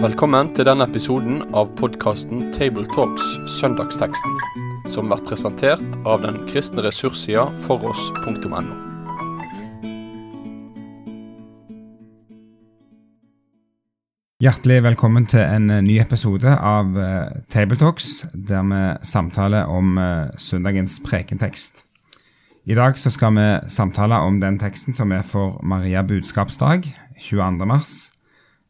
Velkommen til denne episoden av podkasten Tabletalks Søndagsteksten, som blir presentert av den kristne ressurssida foross.no. Hjertelig velkommen til en eh, ny episode av uh, Tabletalks, der vi samtaler om uh, søndagens prekentekst. I dag så skal vi samtale om den teksten som er for Maria budskapsdag, 22. mars.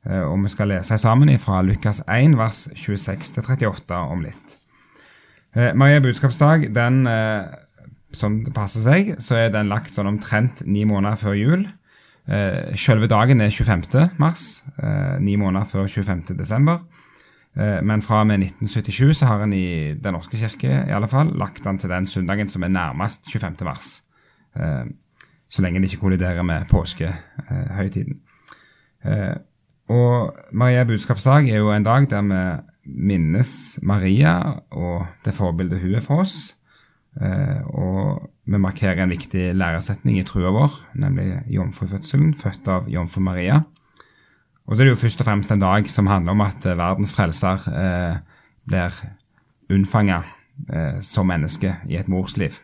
Uh, og vi skal lese sammen fra Lukas 1, vers 26-38 om litt. Maria budskapsdag, den, som det passer seg, så er den lagt sånn omtrent ni måneder før jul. Eh, selve dagen er 25. mars, eh, ni måneder før 25. desember. Eh, men fra og med 1977 så har en i Den norske kirke i alle fall lagt den til den søndagen som er nærmest 25. mars. Eh, så lenge det ikke kolliderer med påskehøytiden. Eh, og Maria budskapsdag er jo en dag der vi minnes Maria og det forbildet hun er for oss. Og vi markerer en viktig læresetning i trua vår, nemlig jomfrufødselen, født av jomfru Maria. Og så er det jo først og fremst en dag som handler om at eh, verdens frelser eh, blir unnfanga eh, som menneske i et morsliv.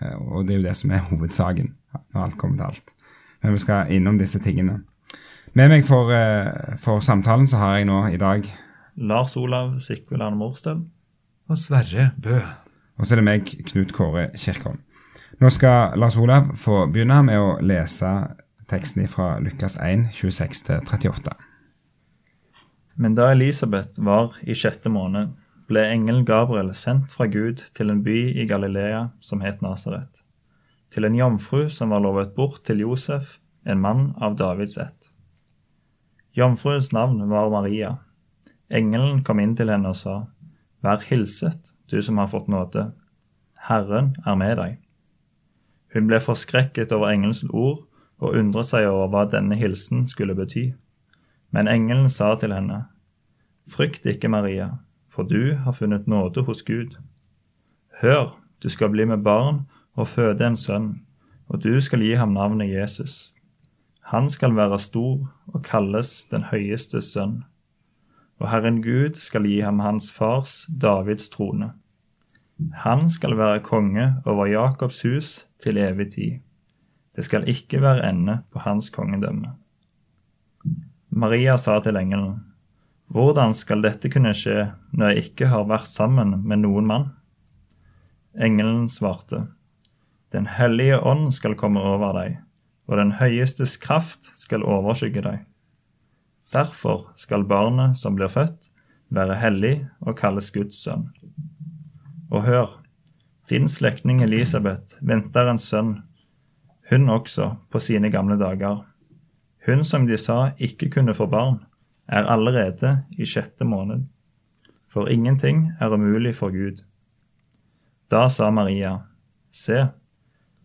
Eh, og det er jo det som er hovedsaken når alt kommer til alt. Men vi skal innom disse tingene. Med meg for, eh, for samtalen så har jeg nå i dag Lars Olav Sikveland Morstøl. Og Sverre Bø. Og så er det meg, Knut Kåre Kirkholm. Nå skal Lars Olav få begynne med å lese teksten fra Lukas 1, 26-38. Men da Elisabeth var i sjette måned, ble engelen Gabriel sendt fra Gud til en by i Galilea som het Nasaret, til en jomfru som var lovet bort til Josef, en mann av Davids ett. Jomfruens navn var Maria. Engelen kom inn til henne og sa, Vær hilset, du som har fått nåde. Herren er med deg. Hun ble forskrekket over engelens ord og undret seg over hva denne hilsen skulle bety. Men engelen sa til henne, Frykt ikke, Maria, for du har funnet nåde hos Gud. Hør, du skal bli med barn og føde en sønn, og du skal gi ham navnet Jesus. Han skal være stor og kalles den høyeste sønn. Og Herren Gud skal gi ham hans fars Davids trone. Han skal være konge over Jakobs hus til evig tid. Det skal ikke være ende på hans kongedømme. Maria sa til engelen, Hvordan skal dette kunne skje når jeg ikke har vært sammen med noen mann? Engelen svarte, Den hellige ånd skal komme over deg, og den høyestes kraft skal overskygge deg. Derfor skal barnet som blir født, være hellig og kalles Guds sønn. Og hør, din slektning Elisabeth venter en sønn, hun også, på sine gamle dager. Hun som de sa ikke kunne få barn, er allerede i sjette måned. For ingenting er umulig for Gud. Da sa Maria, Se,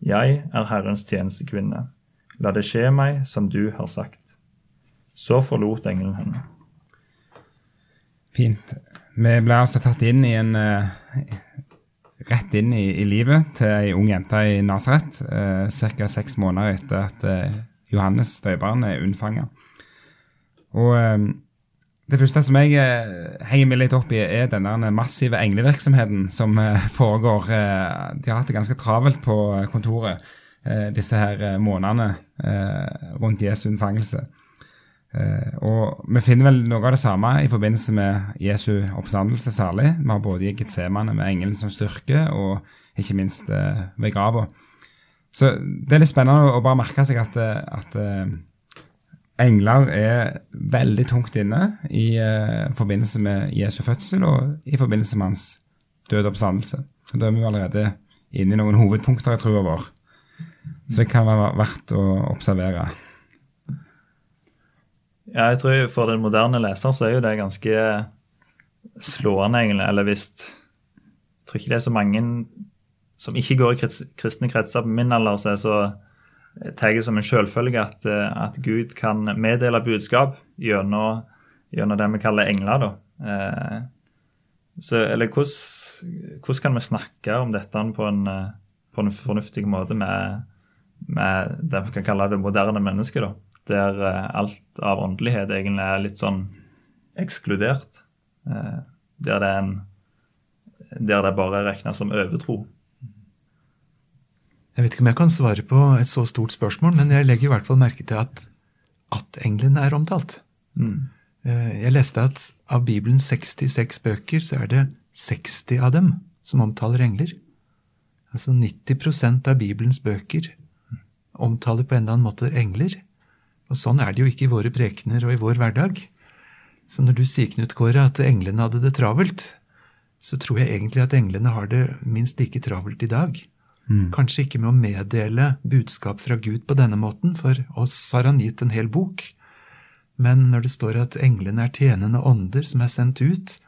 jeg er Herrens tjenestekvinne. La det skje meg som du har sagt. Så forlot engelen henne. Fint. Vi ble altså tatt inn i en uh, rett inn i, i, livet til ei ung jente i Nasaret eh, ca. seks måneder etter at eh, Johannes døperen er unnfanga. Og eh, det første som jeg eh, henger meg litt opp i, er denne massive englevirksomheten som foregår. de har hatt det ganske travelt på kontoret disse her månedene rundt Jesu unnfangelse. Uh, og Vi finner vel noe av det samme i forbindelse med Jesu oppstandelse særlig. Vi har både i Getsemane med engelen som styrke, og ikke minst uh, ved grava. Så det er litt spennende å bare merke seg at, eh, at uh, engler er veldig tungt inne i forbindelse med Jesu fødsel og i forbindelse med hans døde oppstandelse. Og Da er vi allerede inne i noen hovedpunkter i trua vår. Så det kan være verdt å observere. Ja, jeg tror For den moderne leser så er jo det ganske slående, egentlig. Eller hvis Jeg tror ikke det er så mange som ikke går i kristne kretser på min alder, så er så tar det som en selvfølge at, at, Gud kan meddele budskap gjennom, gjennom det vi kaller engler. da. Eh, så, eller hvordan, hvordan, kan vi snakke om dette på en, på en fornuftig måte med, med det vi kan kalle det moderne mennesket, da, der eh, alt av åndelighet egentlig er litt sånn ekskludert. Eh, der det er en der det bare regnes som overtro. Jeg vet ikke om jeg kan svare på et så stort spørsmål, men jeg legger i hvert fall merke til at, at englene er omtalt. Mm. Eh, Jeg leste at av Bibelens 66 bøker, så er det 60 av dem som omtaler engler. Altså 90% av Bibelens bøker omtaler på en eller annen måte engler. Og sånn er det jo ikke i våre prekener og i vår hverdag. Så når du sier, Knut Kåre, at englene hadde det travelt, så tror jeg egentlig at englene har det minst like travelt i dag. Kanskje ikke med å meddele budskap fra Gud på denne måten, for oss har han gitt en hel bok. Men når det står at englene er tjenende ånder som er sendt ut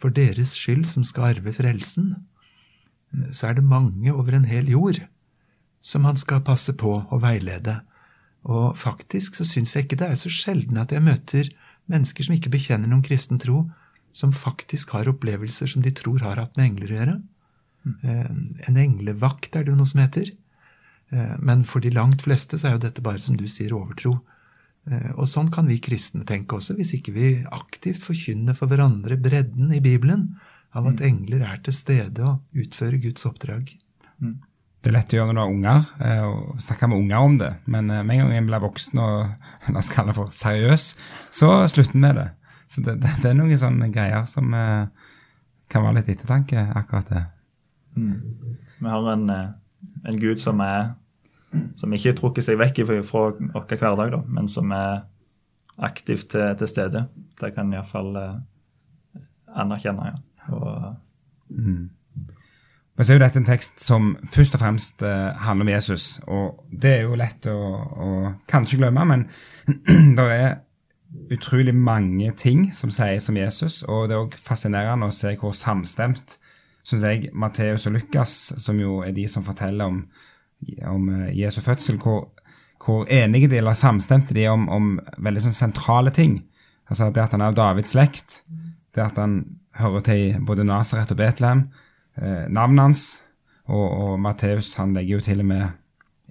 for deres skyld som skal arve frelsen, så er det mange over en hel jord som han skal passe på og veilede. Og faktisk så syns jeg ikke det er så sjelden at jeg møter mennesker som ikke bekjenner noen kristen tro, som faktisk har opplevelser som de tror har hatt med engler å gjøre. Eh, En englevakt er det jo noe som heter. Eh, Men for de langt fleste så er jo dette bare, som du sier, overtro. Eh, Og sånn kan vi kristne tenke også, hvis ikke vi aktivt forkynner for hverandre bredden i Bibelen av at engler er til stede og utfører Guds oppdrag. Det er lett å gjøre når du har unger, eh, og snakke med unger om det. Men eh, med en gang en blir voksen og la oss kalle det for seriøs, så slutter med det. Så det, det, det er noen sånne greier som eh, kan være litt ettertanke, akkurat det. Vi har en, en Gud som er som ikke trukker seg vekk fra vår hverdag, da, men som er aktivt til, til stede. Det kan en iallfall anerkjenne. Ja. Og, Men så er jo dette en tekst som først og fremst eh, handler om Jesus. Og det er jo lett å, å kanskje glemme, men det er utrolig mange ting som sies om Jesus. Og det er òg fascinerende å se hvor samstemt, syns jeg, Matteus og Lukas, som jo er de som forteller om, om eh, Jesu fødsel, hvor, hvor enige de eller samstemte de om, om veldig sånn sentrale ting. Altså det at han er av Davids slekt, det at han hører til både Nasaret og Betlehem, eh, navnet hans, og, og Matteus han legger jo til og med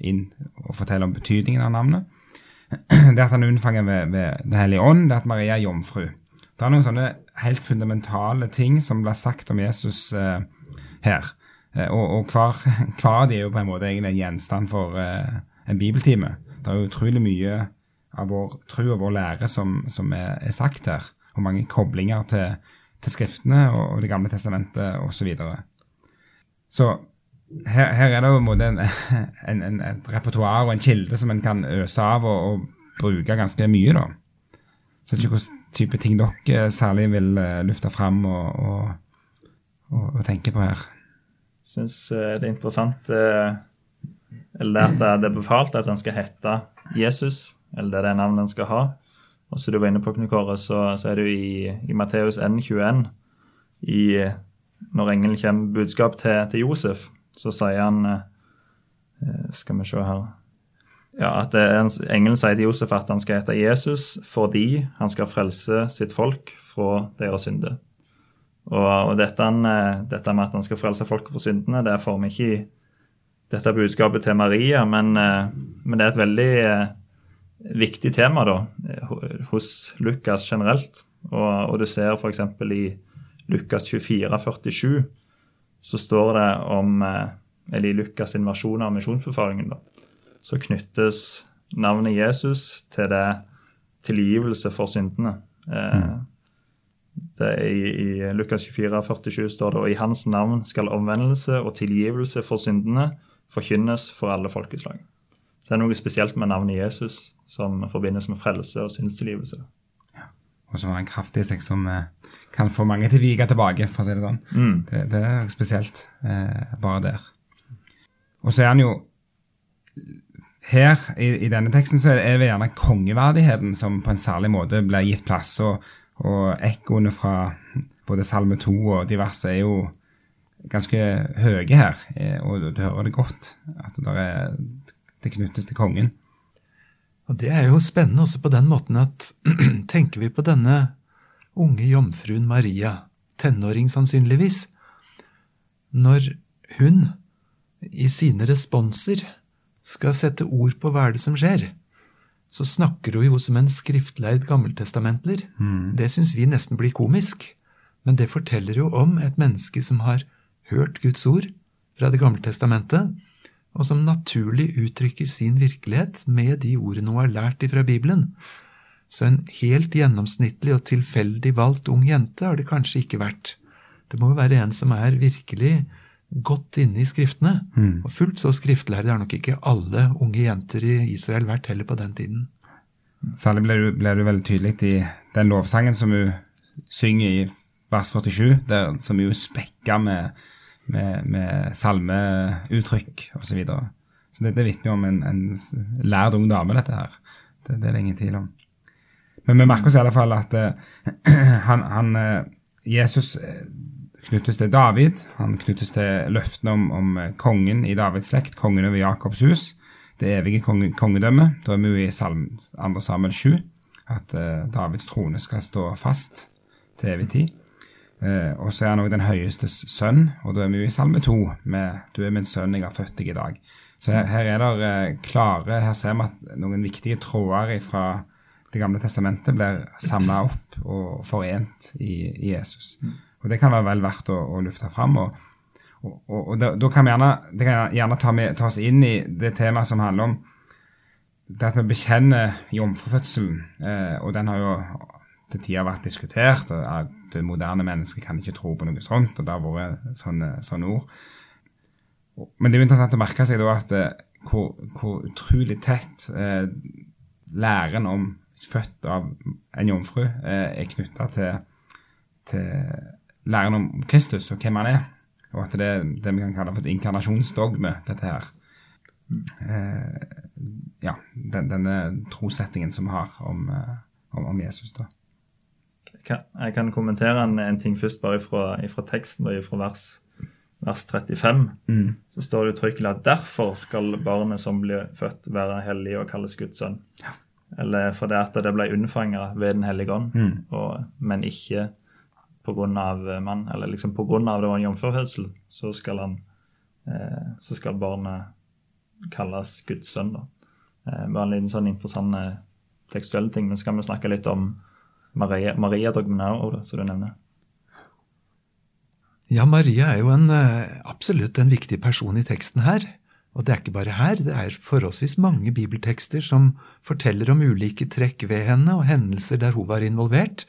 inn og forteller om betydningen av navnet. Det at han er unnfanget ved, ved Den hellige ånd, det at Maria er jomfru. Det er noen sånne helt fundamentale ting som blir sagt om Jesus eh, her. Eh, og og hver, hver av de er jo på en måte egentlig en gjenstand for eh, en bibeltime. Det er jo utrolig mye av vår tro og vår lære som, som er, er sagt her. Og mange koblinger til, til Skriftene og, Det gamle testamentet osv. Så, videre. så her, her er det jo en en, et repertoar og en kilde som en kan øse av og, og bruke ganske mye. da. Så jeg vet ikke hvilken type ting dere særlig vil eh, lufte fram og, og, og, og tenke på her. syns eh, det er interessant eh, eller at det er befalt at den skal hete Jesus, eller det er det navnet den skal ha. Og som du var inne på, Knut så, så er det jo i, i Matteus N21, i, når engelen kommer budskap til, til Josef, så sier han eh, Skal vi se her ja, at en, Engelen sier til Josef at han skal hete Jesus fordi han skal frelse sitt folk fra deres synder. Og, og dette, eh, dette med at han skal frelse folket fra syndene, det får vi ikke i dette budskapet til Maria, men, eh, men det er et veldig eh, viktig tema da, hos Lukas generelt. Og, og du ser f.eks. i Lukas 24, 47, så står det om eh, Eller i Lukas invasjon av misjonsbefalingen, da, så knyttes navnet Jesus til det tilgivelse for syndene. Eh, det er i, I Lukas 24, 47 står det og i hans navn skal omvendelse og tilgivelse for syndene forkynnes for alle folkeslag. Det er noe spesielt med navnet Jesus som forbindes med frelse og synstilgivelse. Og som har en kraft i seg som eh, kan få mange til å vike tilbake, for å si det sånn. Mm. Det, det er spesielt eh, bare der. Og så er han jo Her i, i denne teksten så er det gjerne kongeverdigheten som på en særlig måte blir gitt plass. Og, og ekkoene fra både Salme 2 og diverse er jo ganske høye her. eh, Og du hører det godt at det, er, det knyttes til kongen. Og det er jo spennende også på den måten at tenker vi på denne unge jomfruen Maria, tenåring sannsynligvis, når hun i sine responser skal sette ord på hva er det som skjer, så snakker hun jo som en skriftleid gammeltestamentler. Det syns vi nesten blir komisk, men det forteller jo om et menneske som har hørt Guds ord fra Det gamle testamentet, og som naturlig uttrykker sin virkelighet med de ordene hun har lært ifra Bibelen. Så en helt gjennomsnittlig og tilfeldig valgt ung jente har det kanskje ikke vært. Det må jo være en som er virkelig godt inne i skriftene. Og fullt så skriftlærde har nok ikke alle unge jenter i Israel vært heller på den tiden. Særlig ble du, ble du veldig tydelig i den lovsangen som hun synger i vers 47, der, som er jo spekka med, med, med salmeuttrykk osv. Så, videre. så det, det vitner jo om en, en lærd ung dame, dette her. Det, det er det ingen tvil om. Men vi merker oss i alle fall at uh, han, han uh, Jesus uh, knyttes til David. Han knyttes til løftene om, om kongen i Davids slekt, kongen over Jakobs hus. Det evige konge, kongedømmet. Da er vi jo i Salm, 2 Samuel 7, at Davids trone skal stå fast til evig tid. Eh, og så er han òg den høyestes sønn, og da er vi jo i salme to med 'Du er min sønn, jeg har født deg i dag'. Så her, her er det eh, klare Her ser vi at noen viktige tråder fra Det gamle testamentet blir samla opp og forent i, i, Jesus. Og det kan være vel verdt å, å lufte fram. Og, og, og, og da, da, kan vi gjerne, det kan gjerne ta, med, ta oss inn i det temaet som handler om det at vi bekjenner jomfrufødselen. Eh, og den har jo til tider vært diskutert. og at Det moderne mennesket kan ikke tro på noe sånt. og Det har vært sånne, sånne ord. Men det er jo interessant å merke seg da at eh, hvor, hvor utrolig tett eh, læren om født av en jomfru eh, er knytta til, til, læren om Kristus og hvem han er. Og at det er det vi kan kalle for et inkarnasjonsdogme, dette her. Eh, ja, den, denne trossettingen som vi har om, eh, om, om Jesus. da. Jeg kan kommentere en, en ting først, bare fra, teksten, og fra vers, vers 35. Mm. Så står det uttrykkelig at derfor skal barnet som blir født, være hellig og kalles Guds sønn. Ja. Eller fordi at det ble unnfanga ved Den hellige ånd, mm. og, men ikke pga. mann. Eller liksom pga. det var en jomfrufødsel, så skal han eh, så skal barnet kalles Guds sønn. da. Eh, bare en liten sånn interessant eh, tekstuell ting. Men skal vi snakke litt om Maria, Maria Dogmenau, som du nevner. Ja, Maria er jo en, eh, absolutt en viktig person i teksten her. Og det er ikke bare her, det er forholdsvis mange bibeltekster som forteller om ulike trekk ved henne og hendelser der hun var involvert.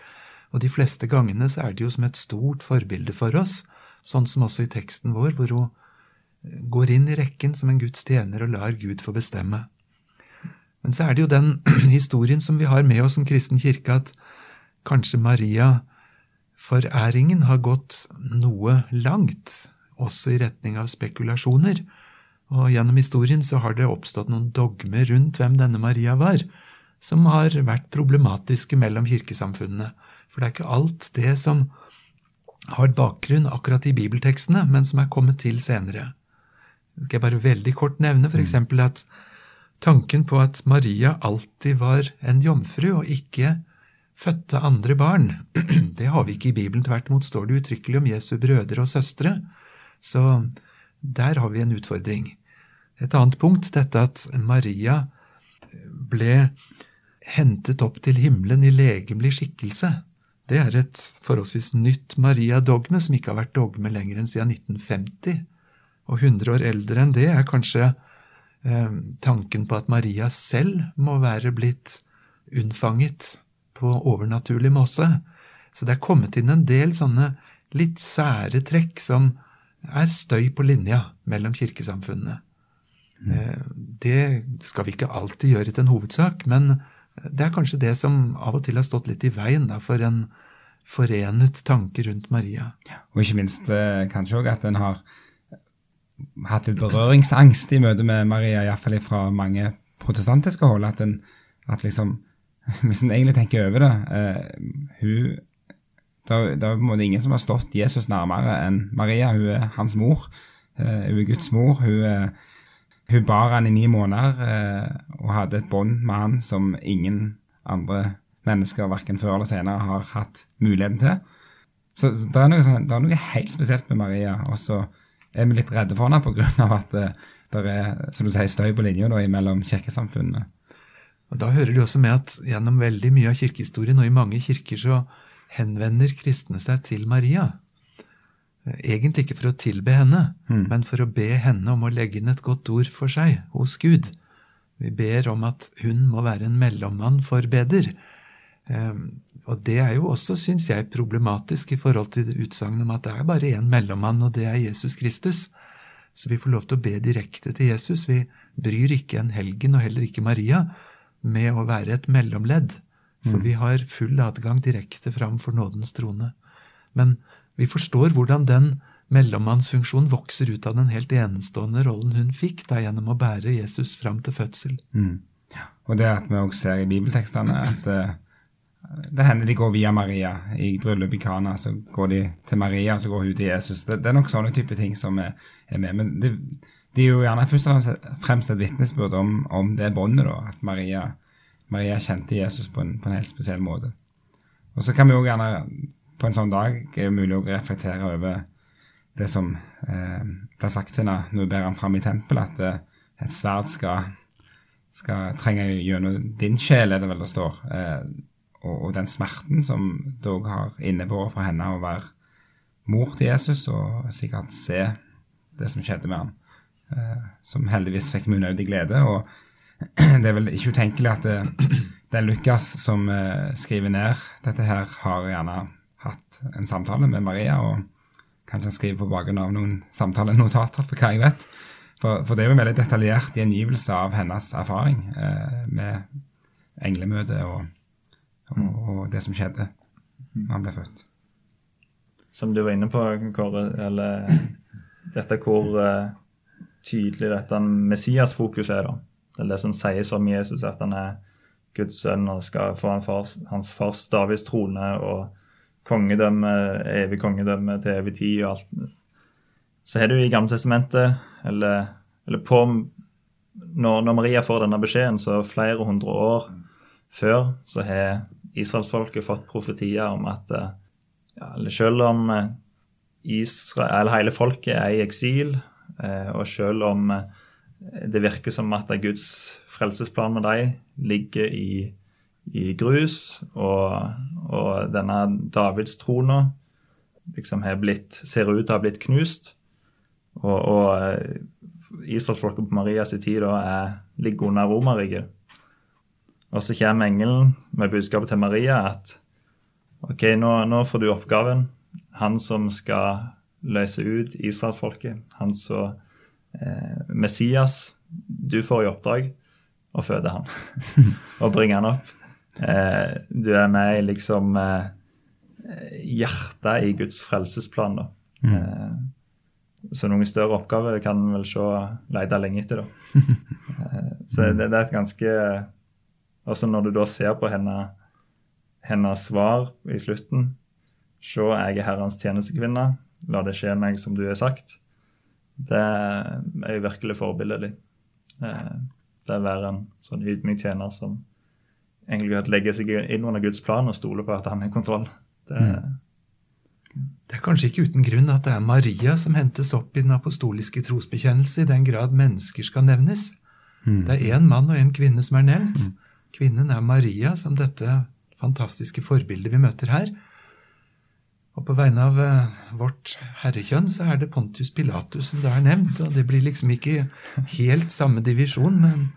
Og de fleste gangene så er det jo som et stort forbilde for oss, sånn som også i teksten vår, hvor hun eh, går inn i rekken som en Guds tjener og lar Gud få bestemme. Men så er det jo den historien som vi har med oss som kristen kirke, at Kanskje Maria-foræringen har gått noe langt, også i retning av spekulasjoner. Og gjennom historien så har det oppstått noen dogmer rundt hvem denne Maria var, som har vært problematiske mellom kirkesamfunnene. For det er ikke alt det som har bakgrunn akkurat i bibeltekstene, men som er kommet til senere. Det skal jeg bare veldig kort nevne f.eks. at tanken på at Maria alltid var en jomfru og ikke fødte andre barn. Det har vi ikke i Bibelen. Tvert imot står det uttrykkelig om Jesu brødre og søstre. Så der har vi en utfordring. Et annet punkt, dette at Maria ble hentet opp til himmelen i legemlig skikkelse. Det er et forholdsvis nytt Maria-dogme, som ikke har vært dogme lenger enn siden 1950. Og 100 år eldre enn det er kanskje eh, tanken på at Maria selv må være blitt unnfanget på overnaturlig måte. Så det er kommet inn en del sånne litt sære trekk som er støy på linja mellom kirkesamfunnene. Mm. Det skal vi ikke alltid gjøre til en hovedsak, men det er kanskje det som av og til har stått litt i veien da, for en forenet tanke rundt Maria. Og ikke minst eh, kanskje òg at en har hatt litt berøringsangst i møte med Maria, iallfall fra mange protestantiske hold. At, en, at liksom Hvis en egentlig tenker over det uh, hun, Det er på en måte ingen som har stått Jesus nærmere enn Maria. Hun er hans mor. Uh, hun er Guds mor. Hun, hun bar han i ni måneder og hadde et bånd med han som ingen andre mennesker verken før eller senere har hatt muligheten til. Så, det, er noe, sånn, det, er noe, helt spesielt med Maria. Og så er vi litt redde for henne pga. at det er som du sier, støy på linja mellom kirkesamfunnene. Og Da hører det også med at gjennom veldig mye av kirkehistorien og i mange kirker så henvender kristne seg til Maria. Egentlig ikke for å tilbe henne, Mm. men for å be henne om å legge inn et godt ord for seg hos Gud. Vi ber om at hun må være en mellommann for beder. Um, og det er jo også, syns jeg, problematisk i forhold til utsagnet om at det er bare én mellommann, og det er Jesus Kristus. Så vi får lov til å be direkte til Jesus. Vi bryr ikke en helgen, og heller ikke Maria, med å være et mellomledd. For vi har full adgang direkte fram for nådens trone. Men vi forstår hvordan den mellommannsfunksjonen vokser ut av den helt enestående rollen hun fikk da gjennom å bære Jesus fram til fødsel. Mm. Og det at vi også ser i bibeltekstene at uh, det hender de går via Maria. I bryllup i Kana så går de til Maria, så går hun til Jesus. Det, det er nok sånne type ting som er, er med. Men det, det er jo gjerne først og fremst- et vitnesbyrd om, om det båndet, da. At Maria, Maria kjente Jesus på en, på en helt spesiell måte. Og så kan vi jo gjerne på en sånn dag er det mulig å reflektere over det som eh, ble sagt til henne når vi ber ham fram i tempelet, at eh, et sverd skal, skal trenge gjennom din sjel, er det vel det står. Eh, og, og den smerten som òg har innebåret for henne å være mor til Jesus, og sikkert se det som skjedde med ham. Eh, som heldigvis fikk munnøydig glede. Og det er vel ikke utenkelig at det, det er Lukas som eh, skriver ned dette her, har gjerne hatt en samtale med Maria, og kanskje han skriver på bakgrunn av noen samtalenotater, på hva jeg vet. For, for det er jo en veldig detaljert gjengivelse av hennes erfaring eh, med englemøtet og, og, og det som skjedde da han ble født. Som du var inne på, Kåre, eller dette hvor eh, tydelig dette Messias-fokuset er. da. Det er det som sies om Jesus, at han er Guds sønn og skal få han fars, hans fars Davids trone og kongedømme, evig kongedømme til evig tid og alt. Så har du i Gamle testamentet, eller, eller på når, når Maria får denne beskjeden, så flere hundre år før, så har israelsfolket fått profetier om at eh, ja, selv om eh, Israel, hele folket er i eksil, og selv om eh, det virker som at Guds frelsesplan med dem ligger i, i grus, og, og denne Davids trona liksom ser ut til å ha blitt knust, og, og eh, israelsfolket på Marias tid da er, ligger under Romerriket. Og så kommer engelen med budskapet til Maria at ok, nå, nå får du oppgaven. Han som skal løse ut israelsfolket, han som eh, Messias, du får i oppdrag å føde han og bringe han opp. Eh, du er med i liksom eh, hjertet i Guds frelsesplan. da. Eh, så noen større oppgaver kan en vel se lete lenge etter. da. Eh, så det, det er et ganske Også når du da ser på henne, hennes svar i slutten Se, jeg er Herrens tjenestekvinne. La det skje meg som du har sagt. Det er jo virkelig forbilledlig. Eh, Det er å være en sånn ydmyk tjener som egentlig legger legge seg inn under Guds plan og stoler på at han har kontroll. Det, Det er kanskje ikke uten grunn at det er Maria som hentes opp i den apostoliske trosbekjennelse, i den grad mennesker skal nevnes. Det er én mann og én kvinne som er nevnt. Kvinnen er Maria, som dette fantastiske forbildet vi møter her. Og på vegne av eh, vårt herrekjønn så er det Pontius Pilatus som da er nevnt. Og det blir liksom ikke helt samme divisjon, men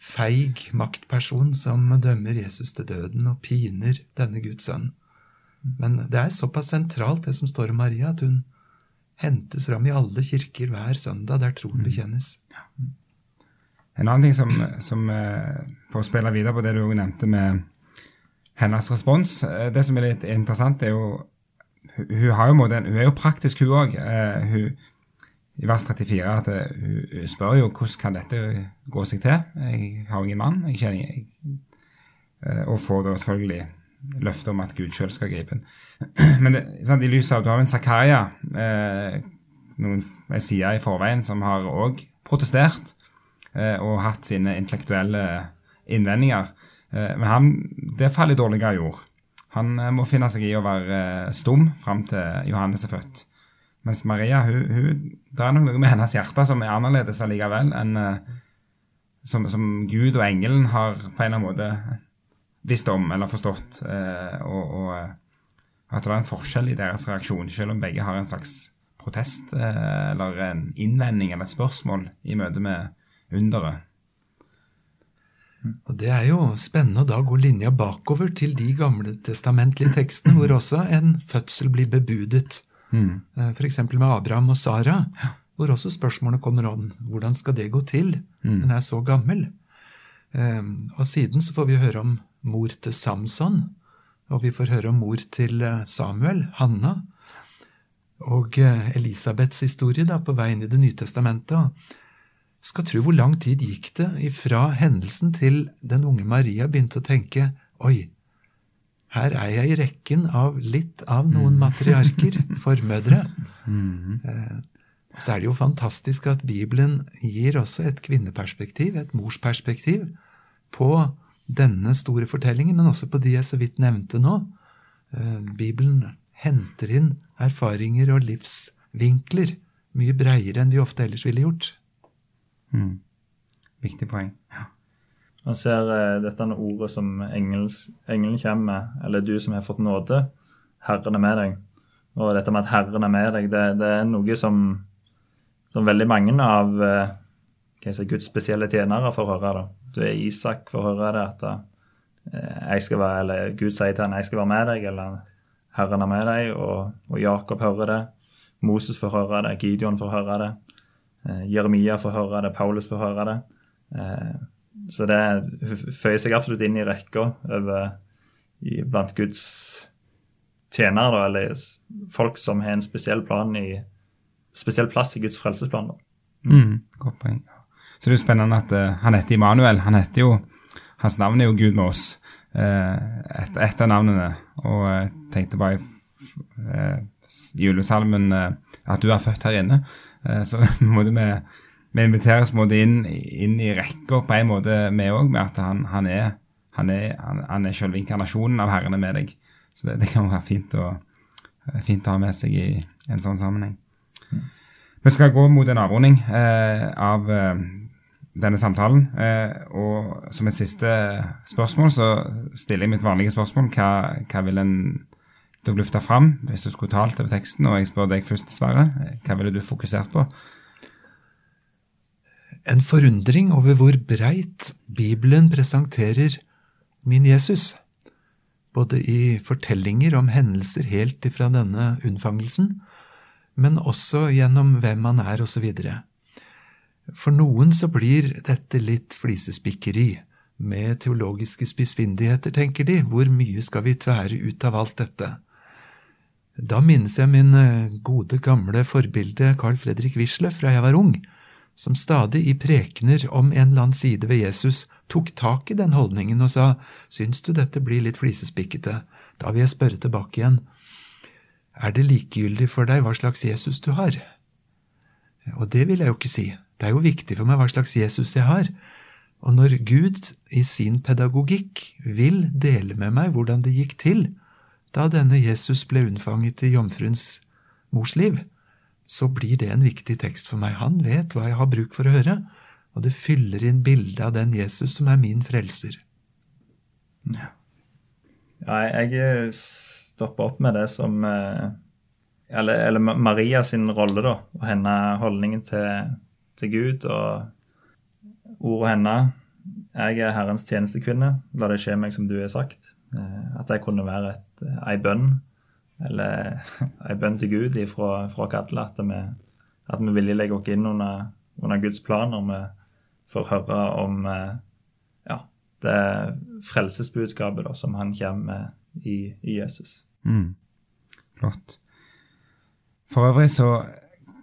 feig maktperson som dømmer Jesus til døden og piner denne Guds sønn. Men det er såpass sentralt, det som står om Maria, at hun hentes fram i alle kirker hver søndag der troen bekjennes. En annen ting som, som eh, For å spille videre på det du også nevnte med hennes respons eh, Det som er litt interessant, er jo Hun, har jo måte, hun er jo praktisk, hun òg. I vers 34 at eh, hun, spør jo hvordan kan dette gå seg til. Jeg har ingen mann. Jeg kjenner, jeg, eh, og får da selvfølgelig løfte om at Gud sjøl skal gripe inn. Men det, sant, i lys av du har en Zakaria, eh, noen sier i forveien, som har òg protestert eh, og hatt sine intellektuelle innvendinger. Eh, men han, det faller i dårligere jord. Han eh, må finne seg i å være eh, stum fram til Johannes er født. Mens Maria hun, hun, det er noe med hennes hjerte som er annerledes allikevel enn eh, som, som Gud og engelen har på en eller annen måte visst om eller forstått. og, og at det er en forskjell i deres reaksjon, selv om begge har en slags protest eller en innvending eller et spørsmål i møte med underet. Og Det er jo spennende å da gå linja bakover til de gamle testamentlige tekstene hvor også en fødsel blir bebudet. Mm. F.eks. med Abraham og Sara, hvor også spørsmålene kommer om hvordan skal det gå til Mm. Hun er så gammel. Eh, Og siden så får vi høre om mor til Samson, og vi får høre om mor til eh, Samuel, Hanna, og eh, Elisabeths historie da, på vei inn i Det nye testamentet. Skal tro hvor lang tid gikk det ifra hendelsen til den unge Maria begynte å tenke Oi, her er jeg i rekken av litt av noen matriarker, formødre. Eh, og så er det jo fantastisk at Bibelen gir også et kvinneperspektiv, et morsperspektiv, på denne store fortellingen, men også på de jeg så vidt nevnte nå. Eh, Bibelen henter inn erfaringer og livsvinkler mye breiere enn vi ofte ellers ville gjort. Mm. Viktig poeng. Ja. Man ser uh, dette ordet som engelen kommer med, eller du som har fått nåde, Herren er med deg. Og dette med at Herren er med deg, det, det er noe som, som veldig mange av uh, hva si, Guds spesielle tjenere får høre. da. Du er Isak, får høre det at uh, jeg skal være, eller Gud sier til ham jeg skal være med deg, eller Herren er med deg, og, og Jakob hører det. Moses får høre det, Gideon får høre det. Eh, Jeremia får høre det, Paulus får høre det. Eh, så det føyer seg absolutt inn i rekka blant Guds tjenere, da, eller folk som har en spesiell plan i spesiell plass i Guds frelsesplan. da. Mm, godt poeng. Så det er jo spennende at uh, han heter Immanuel. Han heter jo, Hans navn er jo Gud med oss. Uh, et, et av navnene. Og jeg tenkte bare i julesalmen at du er født her inne. Eh, så måtte vi, vi inviteres måte inn, inn i rekka på en måte, vi òg, med at han, han er han er, er selve inkarnasjonen av Herren er med deg. Så det, det kan være fint å, fint å ha med seg i en sånn sammenheng. Vi skal gå mot en avrunding eh, av eh, denne samtalen. Eh, og som et siste spørsmål så stiller jeg mitt vanlige spørsmål. Hva, hva vil en du løfte fram hvis du skulle talt over teksten? Og jeg spør deg først, Sverre. Hva ville du fokusert på? En forundring over hvor breit Bibelen presenterer min Jesus. Både i fortellinger om hendelser helt ifra denne unnfangelsen, men også gjennom hvem han er, osv. For noen så blir dette litt flisespikkeri, med teologiske spissfindigheter, tenker de. Hvor mye skal vi tvære ut av alt dette? Da minnes jeg min eh, gode, gamle forbilde Carl Fredrik Wisløff fra jeg var ung, som stadig i prekener om en eller annen side ved Jesus tok tak i den holdningen og sa syns du dette blir litt flisespikkete, da vil jeg spørre tilbake igjen, er det likegyldig for deg hva slags Jesus du har? Og det vil jeg jo ikke si. Det er jo viktig for meg hva slags Jesus jeg har. Og når Gud i sin pedagogikk vil dele med meg hvordan det gikk til da denne Jesus ble unnfanget i jomfruens mors liv, så blir det en viktig tekst for meg. Han vet hva jeg har bruk for å høre, og det fyller inn bildet av den Jesus som er min frelser. Ja, jeg stopper opp med det som eh, Eller, eller Maria sin rolle, da. Og henne holdningen til, til Gud og ordet henne. Jeg er Herrens tjenestekvinne. La det skje meg som du har sagt. Eh, At jeg kunne være et, ei bønn, eller ei bønn til Gud ifra, fra alle. At vi, at vi villig legger oss inn under, under Guds plan når vi får høre om eh, ja, det frelsesbudskapet da, som han kommer med i, i Jesus. Mm. Flott. For øvrig så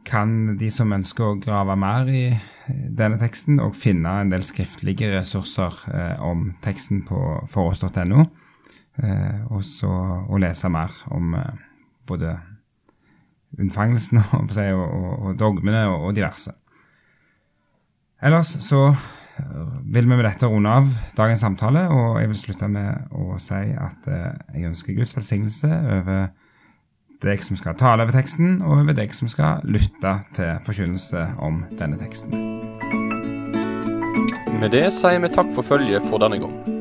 kan de som ønsker å grave mer i denne teksten, og finne en del skriftlige ressurser eh, om teksten på forårs.no, eh, Eh, og så å lese mer om eh, både unnfangelsen og, og, og dogmene og, og, diverse. Ellers så eh, vil vi med dette runde av dagens samtale, og jeg vil slutte med å si at jeg ønsker Guds velsignelse over deg som skal tale over teksten, og over deg som skal lytte til forkynnelse om denne teksten. Med det sier vi takk for følget for denne gang.